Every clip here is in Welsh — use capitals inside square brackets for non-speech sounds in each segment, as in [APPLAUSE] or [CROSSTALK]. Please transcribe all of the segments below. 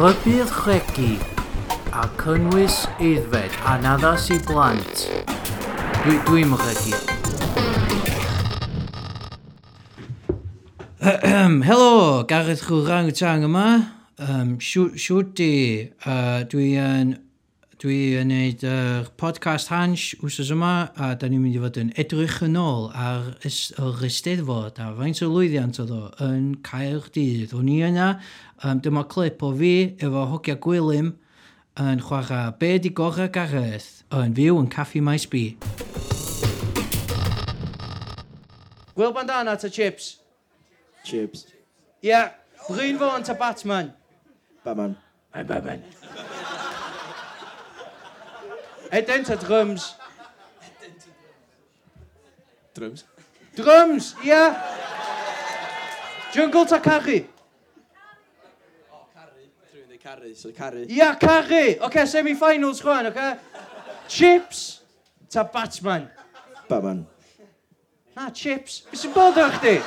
Rybydd Rhegi a cynnwys eiddfed a naddas i blant. Dwi, dwi'n Rhegi. Helo, Gareth Chwrang y Tang yma. Um, Siwt di, uh, dwi yn Dwi yn gwneud yr uh, podcast Hans wsos yma a da ni'n mynd i fod yn edrych yn ôl ar ys, yr ysteddfod a faint o lwyddiant oedd o yn cael dydd. O'n i yna, um, dyma clip o fi efo hogia gwylym yn chwarae Be di gorau Gareth yn fyw yn Caffi Maes B. Wil bandana ta chips? Chips. Ia, yeah, Bryn Fawn ta Batman? Batman. I'm Batman. Head into drums. Drums? Drums, ia. Yeah. Jungle ta caru? O, Carri Dwi'n dweud caru, so caru. Ia, yeah, caru. Oce, okay, semi-finals chwan, oce? Okay? Chips ta Batman? Batman. Na, chips. Be sy'n bod o'ch di?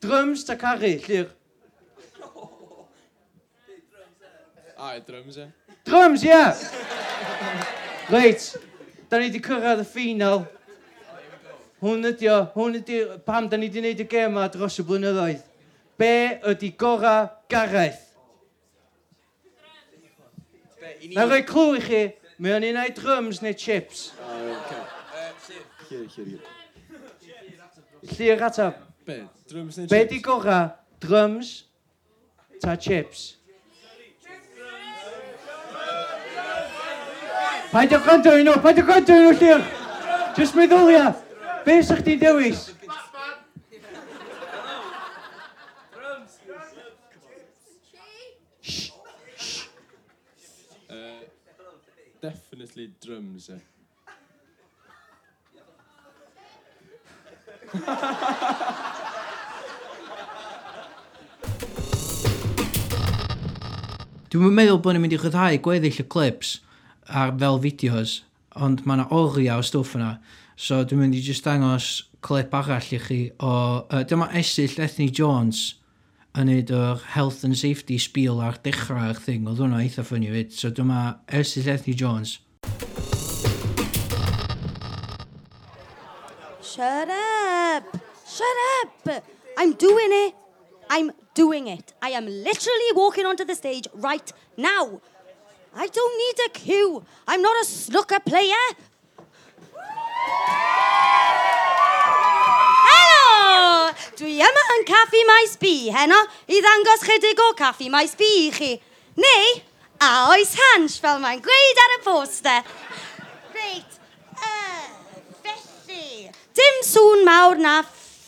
Drums ta caru, llir. Ah, drums, e. Drums, ie! Yeah. Reit, da ni wedi cyrraedd y ffinal. Hwn ydi o, hwn ydi, pam da ni wedi gwneud y gem yma dros y blynyddoedd. Be ydi gora Gareth? Na roi clw i chi, mae o'n un ai drums neu chips. Llyr atab. Be? Drums neu chips? Be di gora? Drums ta chips? Paid o'ch gwrando i nhw, paid o'ch gwrando i nhw llir. Just meddwlia. Be sa'ch di dewis? Uh, definitely drums, eh? Dwi'n meddwl bod ni'n mynd i chyddhau gweddill y clips, ar fel fideos, ond mae yna oriau o stwff yna. So dwi'n mynd i just dangos clip arall i chi o... Uh, dyma esill Ethni Jones yn neud o'r health and safety spiel ar dechrau'r thing. Oedd hwnna eitha ffynnu fyd. So dyma esill Ethni Jones. Shut up! Shut up! I'm doing it! I'm doing it. I am literally walking onto the stage right now. I don't need a cue. I'm not a snooker player. Helo! Dwi yma yn Caffi Maes B heno i ddangos chydig o Caffi Maes B i chi. Neu, a oes hans fel mae'n gweud ar y poster. Reit, uh, felly, dim sŵn mawr na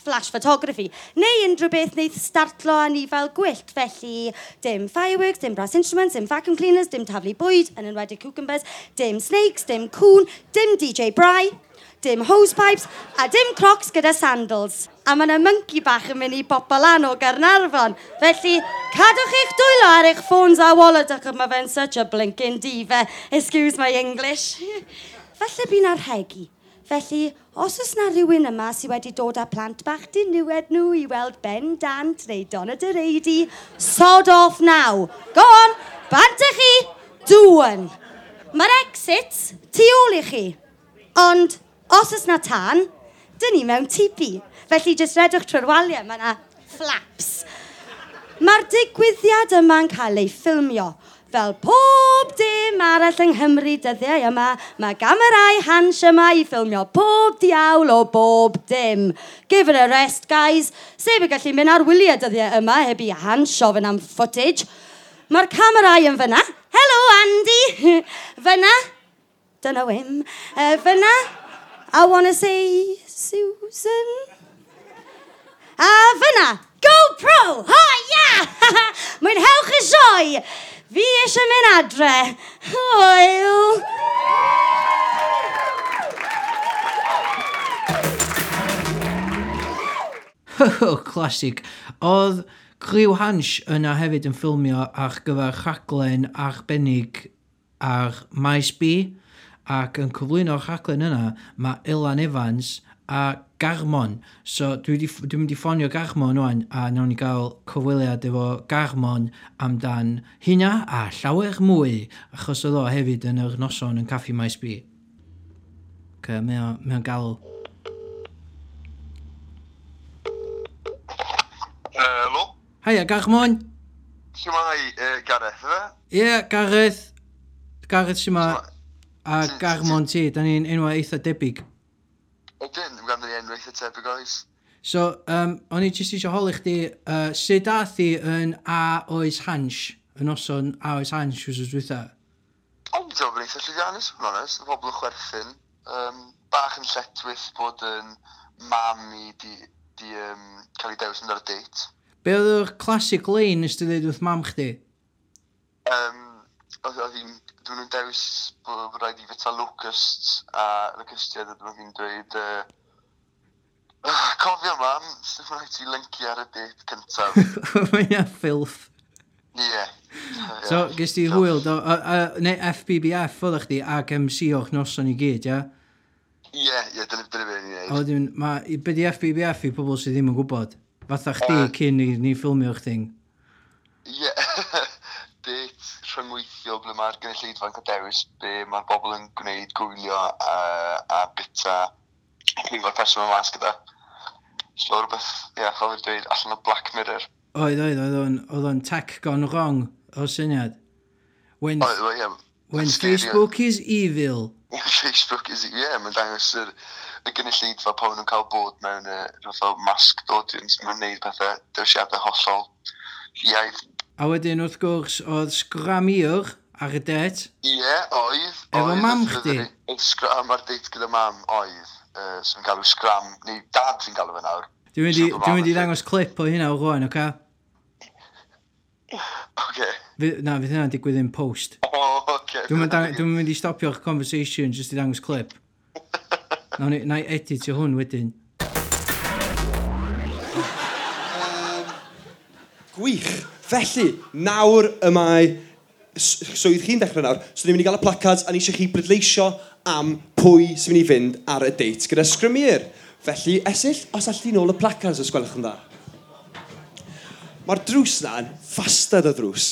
flash photography, neu unrhyw beth wneud startlo a ni fel gwyllt. Felly, dim fireworks, dim brass instruments, dim vacuum cleaners, dim taflu bwyd, yn enwedig cucumbers, dim snakes, dim cwn, dim DJ Bry, dim hosepipes, a dim crocs gyda sandals. A mae yna monkey bach yn mynd i bobl lan o Garnarfon. Felly, cadwch eich dwylo ar eich ffôns a wallet ac mae fe'n such a blinking diva. Excuse my English. [LAUGHS] Falle bu'n arhegu. Felly, os oes na rhywun yma sydd wedi dod â plant bach dyn niwed nhw i weld Ben Dant neu Donna Dereidi, sod off now. Go on, bant chi, dŵan. Mae'r exit tu ôl i chi. Ond, os oes na tan, dyn ni mewn tipi. Felly, jyst redwch trwy'r waliau, mae yna flaps. Mae'r digwyddiad yma'n cael ei ffilmio. Fel pob dim arall yng Nghymru dyddiau yma, mae gamerau hans yma i ffilmio pob diawl o bob dim. Give it a rest, guys. Sef y gallu mynd ar wyliau dyddiau yma heb i hans ofyn am footage. Mae'r camerau yn fyna. Helo, Andy! [LAUGHS] fyna. Dyna wym. Uh, fyna. I wanna say Susan. A fyna. GoPro! Ha, ia! Yeah! [LAUGHS] Mwynhewch y sioe! fi eisiau mynd adre. Hwyl! Classic. Oedd Cliw Hans yna hefyd yn ffilmio ar gyfer rhaglen arbennig ar Maes B ac yn cyflwyno'r rhaglen yna mae Ilan Evans a Garmon. So dwi wedi mynd i ffonio Garmon o'n a nawn ni gael cyfwiliad efo Garmon amdan hynna a llawer mwy achos oedd o hefyd yn yr noson yn Caffi Maes B. Okay, mae o'n galw. Helo? Haia, Garmon! Siwmai, uh, Gareth, efe? Ie, yeah, Gareth. Gareth, siwmai. A Garmon ti, da ni'n enwa eitha debyg. Ydyn, dwi'n ganddo ni enw eitha tebyg oes. So, um, o'n i jyst eisiau holi chdi, uh, sut dath i yn A oes hans, yn noson A oes hans, wrth dwytha? Ond o'n eitha llwyddiannus, yn onest, y bobl yn chwerthin. Um, bach yn lletwyth bod yn mam i di, di um, cael ei dewis yn ar y date. Be oedd yr classic lein ysdi dweud wrth mam chdi? Um, oedd hi'n dwi'n nhw'n dewis bod rhaid i fyta locusts a locustiaid a dwi'n dweud uh, cofio mam, sy'n rhaid ti lyncu ar y date cyntaf. [LAUGHS] Mae'n ffilth. Ie. So, gys ti hwyl, do, a, a, neu FBBF oedd chdi ac MC o'ch noson i gyd, ia? Ie, ie, dyna beth ni'n ei. Oedden, mae, be di FBBF i pobl sydd ddim yn gwybod? Fatha chdi cyn i ni ffilmio'ch thing? Ie rhyngweithio ble mae'r gynulleidfa'n cael dewis be mae'r bobl yn gwneud gwylio a, a bita cyngor person yn mas gyda. So rhywbeth, ie, yeah, fel dweud, allan o Black Mirror. Oedd, oedd, oedd o'n tech gone wrong o syniad. When, oedd, oedd, yeah. When Facebook is evil. [LAUGHS] Facebook is, ie, yeah, mae'n dangos yr, y gynulleidfa pan nhw'n cael bod mewn y rhywbeth o masked audience, mae'n neud pethau dewisiadau hollol iaith A wedyn wrth gwrs oedd sgramiwr ar y det. Ie, yeah, oedd. Efo oedd, mam chdi. Am ar det gyda mam oedd, uh, sy'n galw sgram, neu dad fi'n galw fe nawr. Dwi'n mynd i ddangos clip o hynna o rwan, oce? Oce. Na, fydd hynna'n digwydd yn post. O, oce. Dwi'n mynd i stopio'r conversation just i ddangos clip. [LAUGHS] Na i, na i editio hwn wedyn. Gwych! Felly, nawr y mae swydd chi'n dechrau nawr, so ni'n mynd i gael y placards a ni eisiau chi bleidleisio am pwy sy'n mynd i fynd ar y date gyda sgrymir. Felly, esill, os allwn ni nôl y placards os gwelwch yn dda. Mae'r drws na'n ffastad o drws.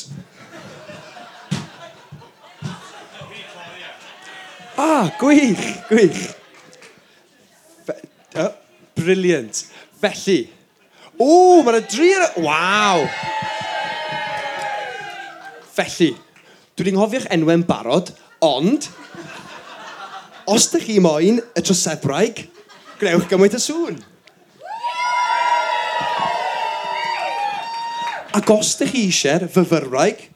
Ah, gwych, gwych. Fe, oh, brilliant. Felly, o, mae'n y dri... Waw! Felly, dwi wedi nghofio'ch enwau'n barod, ond... Os ydych chi moyn y trosebraig, gnewch gymaint y sŵn. Ac os ydych chi eisiau'r fyfyrraig,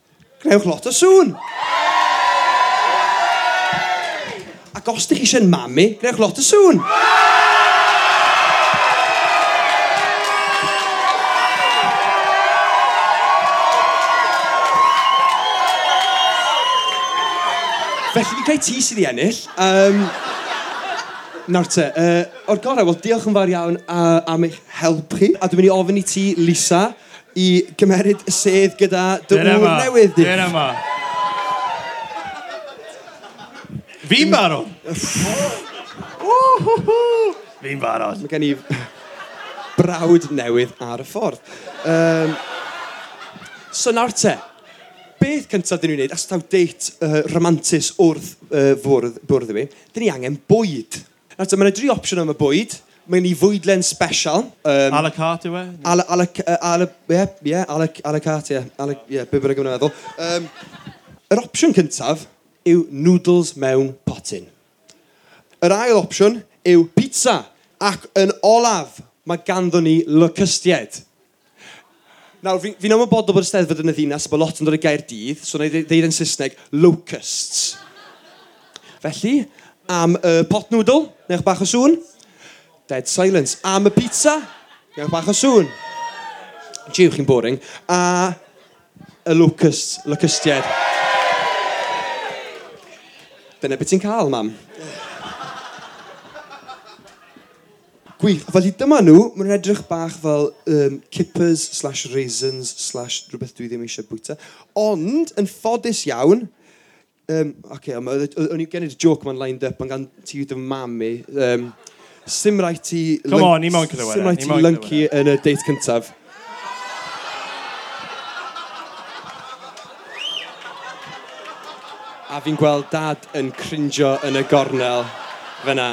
gnewch lot o sŵn. Ac os ydych chi eisiau'n mamu, gnewch lot o sŵn. Yeah! chi wedi cael ti sydd i ennill. Um, Nawr te, uh, o'r gorau, wel, diolch yn fawr iawn uh, am eich help chi. A dwi'n mynd i ofyn i ti, Lisa, i gymeryd y sedd gyda dy ŵr newydd di. Dyna ma. Fi'n barod. Fi'n barod. Mae gen i brawd newydd ar y ffordd. Um, so nawr te, beth cyntaf dyn ni'n gwneud, os taw deit uh, romantis wrth uh, fwrdd, bwrdd i mi, dyn ni angen bwyd. Nawr, mae yna dri opsiwn am y bwyd. Mae ni fwydlen special. Um, a la carte, yw e? A la, a la, a la, ie, ie, a la, a carte, ie. A la, ie, be bynnag meddwl. Um, yr opsiwn cyntaf yw noodles mewn potyn. Yr ail opsiwn yw pizza. Ac yn olaf, mae ganddo ni lycystied. Nawr, fi'n fi ymwybodol bod y steddfod yn y ddinas, bod lot yn dod y gair dydd, so na i ddeud yn Saesneg, locusts. Felly, am y pot noodle, newch bach o sŵn. Dead silence. Am y pizza, newch bach o sŵn. Jiw, chi'n boring. A y locust, locustiaid. Dyna beth ti'n cael, mam. Gwych. Felly dyma nhw, mae'n edrych bach fel um, kippers slash raisins slash rhywbeth dwi ddim eisiau bwyta. Ond, yn ffodus iawn, um, okay, o'n i gennyf joke ma'n lined up, ma'n gan ti yw dy mami. Um, Sim rai ti... Come on, ni moyn cydawera. Sim rai ti lunky yn y date cyntaf. A fi'n gweld dad yn crinjo yn y gornel fyna.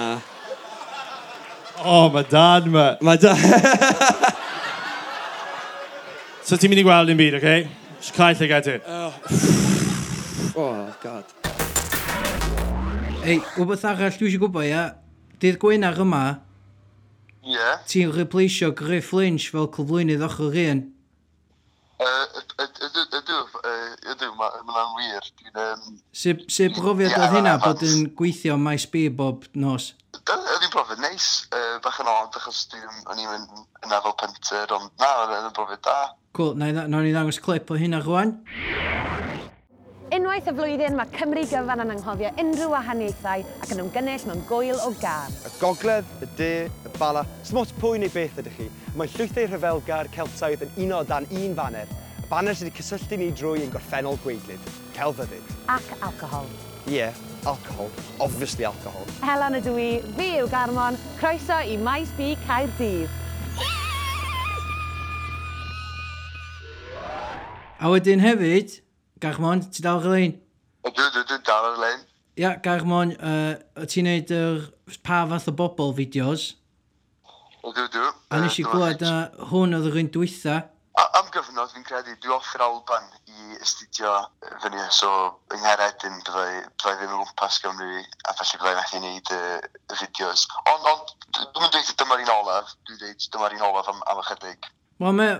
Oh, o, mae dad yma. Mae dad... [LAUGHS] so ti'n mynd i gweld yn byd, oce? Okay? Just cael lle gael ti. Oh, oh god. Ei, wbeth arall dwi eisiau gwybod, ia? Dydd Gwenar yma, Ie. Yeah. ti'n replaceio Griff Lynch fel cyflwynydd ochr un. Ydw, ydw, mae'n wir. Sut brofiad oedd hynna bod yn gweithio maes B bob nos? Oedd hi'n brofiad neis, uh, bach yn od, achos o'n i'n mynd yna fel pentyr, ond na, oedd e, hi'n brofiad da. Cool, na, na, na ni ddangos clip o hynna rwan. Unwaith y flwyddyn mae Cymru gyfan yn anghofio unrhyw wahaniaethau ac yn ymgynnull mewn gwyl o gar. Y gogledd, y de, y bala, smot pwy neu beth ydych chi. Mae llwythau rhyfelgar Celtaidd yn uno dan un faner. Y baner sydd wedi cysylltu ni drwy yn gorffennol gweidlyd, celfyddyd. Ac alcohol. Ie, yeah, alcohol. Obviously alcohol. Helen ydw i, fi yw Garmon, croeso i Maes B Caerdydd. A wedyn hefyd, Garmon, ti dal rhywun? Ydw, ydw, ydw, dal rhywun. Ia, Garmon, uh, ti'n neud yr pa fath o bobl fideos? Ydw, ydw. A nes i glwad na hwn oedd yr un dwytha. A, am gyfnod fi'n credu, dwi off yr Alban i astudio fyny, so yng Ngheredin byddai, byddai ddim yn gwmpas Gymru, a felly byddai methu wneud y fideos. Ond on, dwi'n dweud dyma'r un olaf, dwi'n dweud dyma'r un olaf am, am ychydig. Wel, me,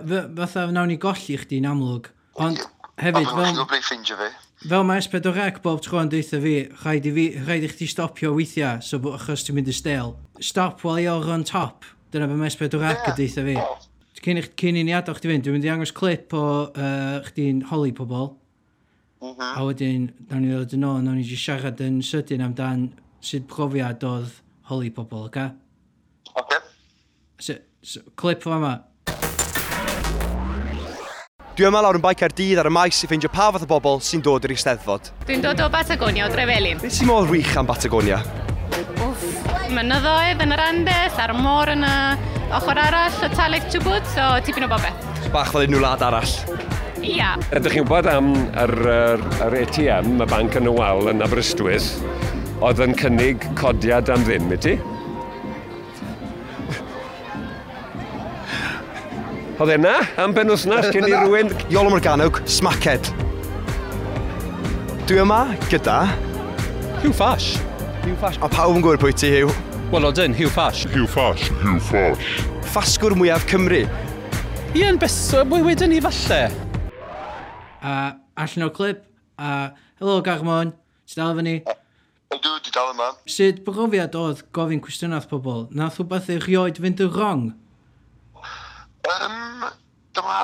fatha nawn ni golli chdi yn amlwg, ond hefyd... Ond fel... Fel ffeindio fi. Fel mae S4C bob tro yn deitha fi, rhaid i, fi, rhaid i chdi stopio weithiau, so achos ti'n mynd i stel. Stop while you're on top. Dyna beth mae S4C yn deitha fi. Oh cyn, cyn i ni adael chdi fynd, dwi'n mynd i angos clip o uh, chdi'n holi pobl. Uh mhm. -huh. A wedyn, nawn ni ddod yn ôl, nawn ni jyst siarad yn sydyn amdan sut profiad oedd holi pobl, oce? Oce. So, so, clip o yma. Dwi yma lawr yn bai Caerdydd ar y maes i ffeindio pa fath o bobl sy'n dod i'r Eisteddfod. Dwi'n dod o Batagonia o Drefelin. Beth sy'n modd wych am Batagonia? Wff, mynyddoedd yn yr Andes, ar y môr yna, ochr arall o talent ti'n gwybod, so tipyn o bobeth. Bach fel unrhyw lad arall? Ia. Ydych chi'n gwybod am yr, yr, yr ATM, y banc yn y wal yn Aberystwyth, oedd yn cynnig codiad am ddim, i ti? Oedd e yna am ben wythnos cyn i rhywun... Iol Morganwg, smaced. Dwi yma gyda... Hugh Fash. Hugh Fash. A pawb yn gwybod pwy ti, Hugh. Wel odyn, Hugh Fash. Hugh Fash. Hugh Fash. Ffasgwr mwyaf Cymru. Ian, beth, mwy wedyn ni falle. A allan o clip, a helo Garmon, ti dal efo ni? Ydw, di dal yma. Sut brofiad oedd gofyn cwestiynaeth pobl? Nath rhywbeth erioed fynd yn wrong? Um, dyma...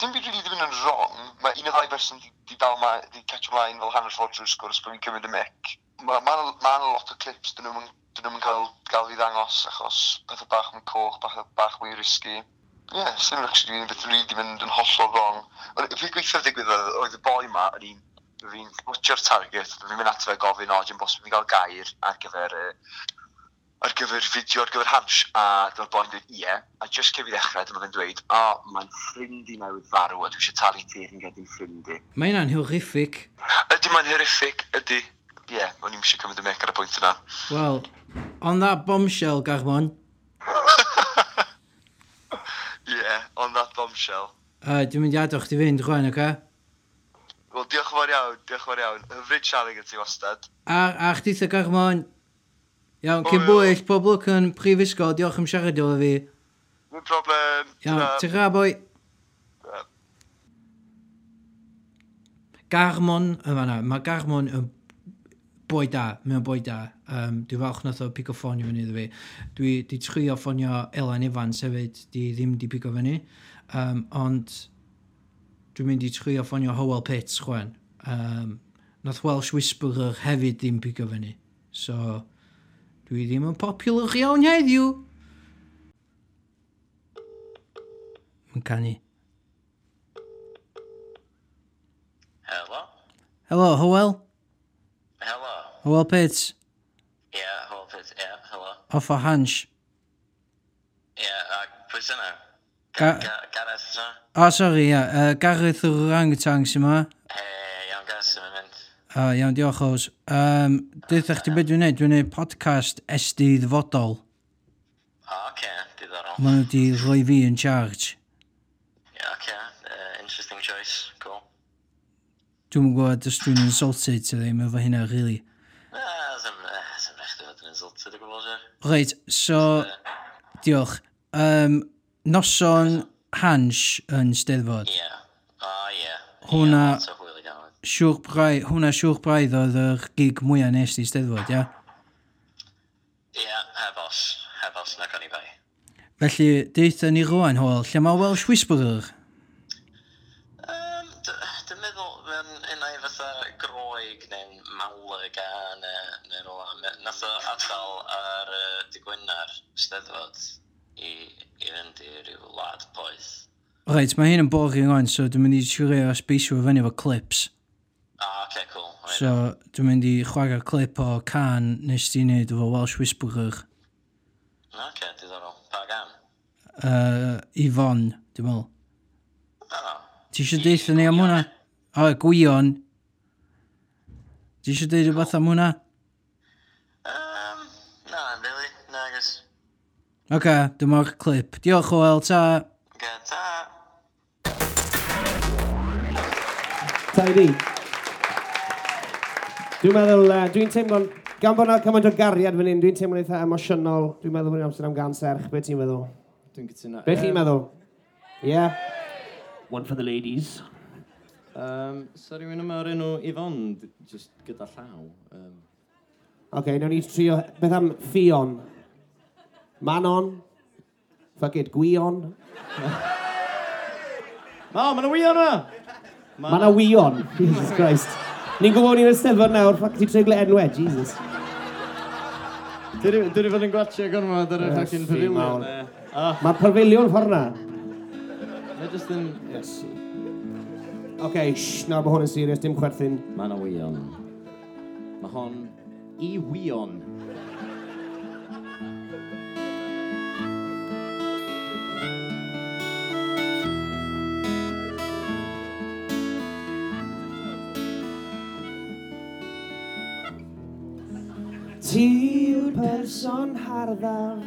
Dim byd rili ddim yn wrong. Mae un o ddau berson di, di dal ma, di catch ymlaen fel hanner ffordd drwy'r sgwrs, bod fi'n cymryd y mic mae ma, ma lot o clips dyn nhw'n dyn nhw'n cael, cael fi ddangos achos pethau bach yn coch, bach, bach mwy risky. Ie, yeah, sy'n actually un beth rydw i mynd yn hollol wrong. Fi gweithio'r digwydd oedd y boi ma yn un fi'n glwtio'r target, fi'n mynd ato fe gofyn, o, Jim Bos, fi'n cael gair ar gyfer, uh, ar gyfer fideo, ar gyfer hans, a dyma'r boi'n dweud, ie, yeah. a just cyn fi ddechrau, dyma fe'n dweud, o, oh, mae'n ffrind i mewn farw, a dwi eisiau talu ti'r yn gedi'n ffrind i. Mae'n anhyriffic. Ydy, mae'n hyriffic, ydy ie, yeah, o'n i'n eisiau cymryd y mec ar y pwynt yna. Wel, on that bombshell, Garmon. yeah, [LAUGHS] on that bombshell. Uh, dwi'n mynd i adwch di fynd, chwain, oce? Okay? Wel, diolch yn fawr iawn, diolch yn fawr iawn. Hyfryd siarad gyda ti wastad. A, a chdi sa Garmon. Iawn, cyn bwyll, pob lwc yn prifysgol, diolch am siarad efo fi. No problem. Iawn, ti'n rha, boi. Garmon yn fanna. Mae Garmon yn boi da, mae o'n boi da. Um, dwi falch nath o pigo ffonio fyny iddo fi. Dwi di trio ffonio Elan Evans hefyd, di ddim di pigo fyny. Um, ond dwi'n mynd i trio ffonio Howell Pitts chwan. Um, nath Welsh Whisperer hefyd ddim pigo fyny. So, dwi ddim yn popular iawn heddiw. Mae'n canu. Hello. Hello, Howell. Hywel Pits? Ie, yeah, Hywel Pits, ie, yeah, helo. Off o Hansh? Ie, yeah, a pwy sy'n yna? Gareth sy'n O, sori, ie. Uh, Gareth o'r rangtang sy'n ma. E, iawn, Gareth sy'n mynd. O, uh, iawn, diolch oes. Um, Dwi'n chdi beth dwi'n neud, dwi'n neud podcast SD ddyfodol. O, oce, okay, diddorol. Maen nhw wedi rhoi fi yn charge. Ie, yeah, oce, uh, interesting choice, cool. Dwi'n gwybod os dwi'n insulted to ddim efo hynna, really. Reit, so, diolch. Um, noson Hans yn Steddfod. Ie. O, ie. Hwna... Siwr braidd, hwnna siwr braidd oedd yr gig mwyaf nes i Steddfod, ia? Ie, hefos. Hefos na gan i bai. Felly, deitha ni rwan, hwyl, lle mae Welsh Whisperer? steddfod i, i fynd i ryw lad poeth. Reit, mae hyn yn boring o'n, so dwi'n mynd i siwrio speisio fyny efo clips. Ah, okay, cool. Right. So, dwi'n mynd i chwarae clip o can nes ti wneud efo Welsh Whisperer. Na, okay, diddorol. Pa gan? Uh, Yvonne, dwi'n meddwl. Oh. Ti eisiau deitha ni am hwnna? O, oh, gwion. Ti eisiau deud rhywbeth am hwnna? Oce, okay, dyma'r clip. Diolch o el, ta. Oce, ta. Tairi. Dwi'n meddwl, uh, dwi'n teimlo'n... Gan bod yna cymaint o gariad fan hyn, dwi'n teimlo'n eitha emosiynol. Dwi'n meddwl bod ni'n amser am gan serch. Be ti'n meddwl? Dwi'n gytuno. Be chi'n meddwl? Yeah. One for the ladies. Um, so rhywun yma o'r enw Yvonne, just gyda llaw. Um... Oce, okay, nawn ni trio... Beth am Fion? Manon. Fuck it, Gwion. O, mae yna wion yna! Ma' na wion, Jesus Christ. Ni'n gwybod ni'n ystafell nawr, ffac ti treiglo enwau, Jesus. Dwi wedi dwi bod yn gwachio gormod ar y Yes, fucking fi pavilion. mawr. e. O, Mae'r pafiliwn ffordd na. mae jyst yn... Oce, shh, na, bod hwn yn serious, dim chwerthin. Mae yna wion. Mae hon i wion. Ti yw'r person harddaf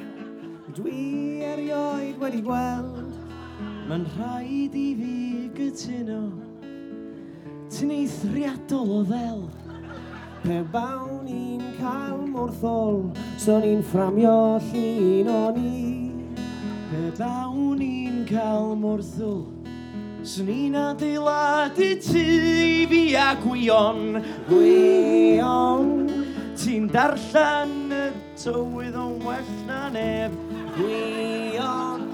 Dwi erioed wedi gweld. Mae'n rhaid i fi gytuno. Ti'n eithriadol o ddel. Pe bawn i'n cael mwrthol So'n ni'n fframio llun o ni. Pe bawn i'n cael mwrthol Swn i'n adeiladu tu fi a gwion Gwion ti'n darllen y tywydd o'n well na neb. Gwion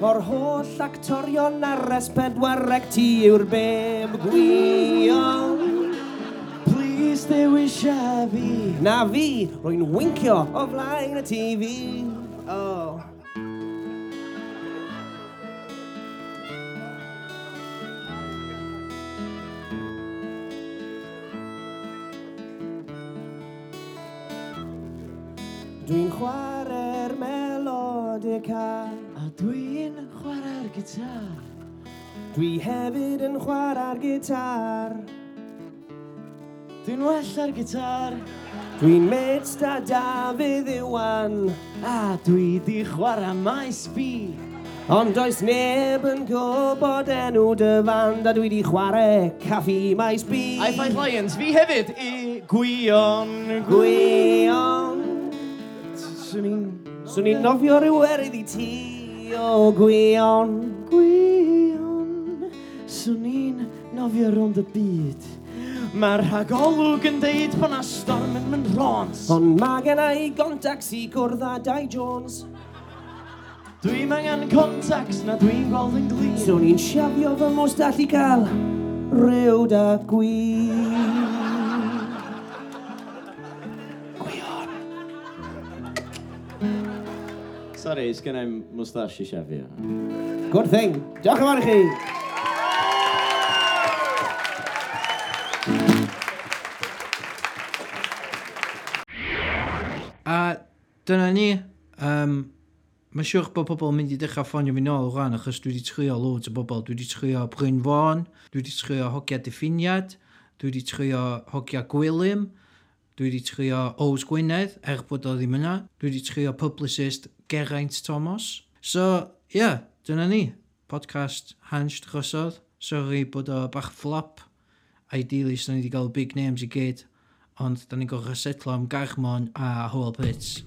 O'r holl actorion ar S4 ti yw'r beb Gwion Please dewis a fi. Na fi, rwy'n wincio o flaen y TV Oh chwarae'r melodica. A dwi'n chwarae'r gitar. Dwi hefyd yn chwarae'r gitar. Dwi'n well ar gitar. Dwi'n mates da Dafydd Iwan. A dwi di chwarae maes fi. Ond does neb yn gwybod enw dy fan Da dwi di chwarae caffi maes bi. A'i Fight Lions fi hefyd i gwion. Gwion. Swn i'n... Swn i'n nofio rhyw erydd i ti o gwion, gwion. Swn i'n nofio rond y byd. Mae'r rhagolwg yn deud bod na storm yn mynd rons. Ond mae gen i gontacts i gwrdd â Dai Jones. Dwi'n angen contacts na dwi'n gweld yn glin. Swn i'n siafio fy mwstall i cael rhyw da gwyn. Sorry, sgan i'n moustache i shafio. Good thing. Diolch yn fawr i chi. A dyna ni. Um, Mae'n siwr bod pobl yn mynd i ddechrau ffonio fi nôl rhan, achos dwi wedi trio loads o bobl. Dwi wedi trio Bryn Fawn, dwi wedi trio Hogia Diffiniad, dwi wedi trio Hogia Gwylym, Dwi wedi trio Ows Gwynedd, er bod o ddim yna. Dwi wedi trio publicist Geraint Thomas. So, ie, yeah, dyna ni. Podcast Hans Drosodd. Sorry bod o bach flop. Ideally, sy'n ni wedi cael big names i gyd. Ond, da ni'n gorfod setlo am Garmon a Howell Pits.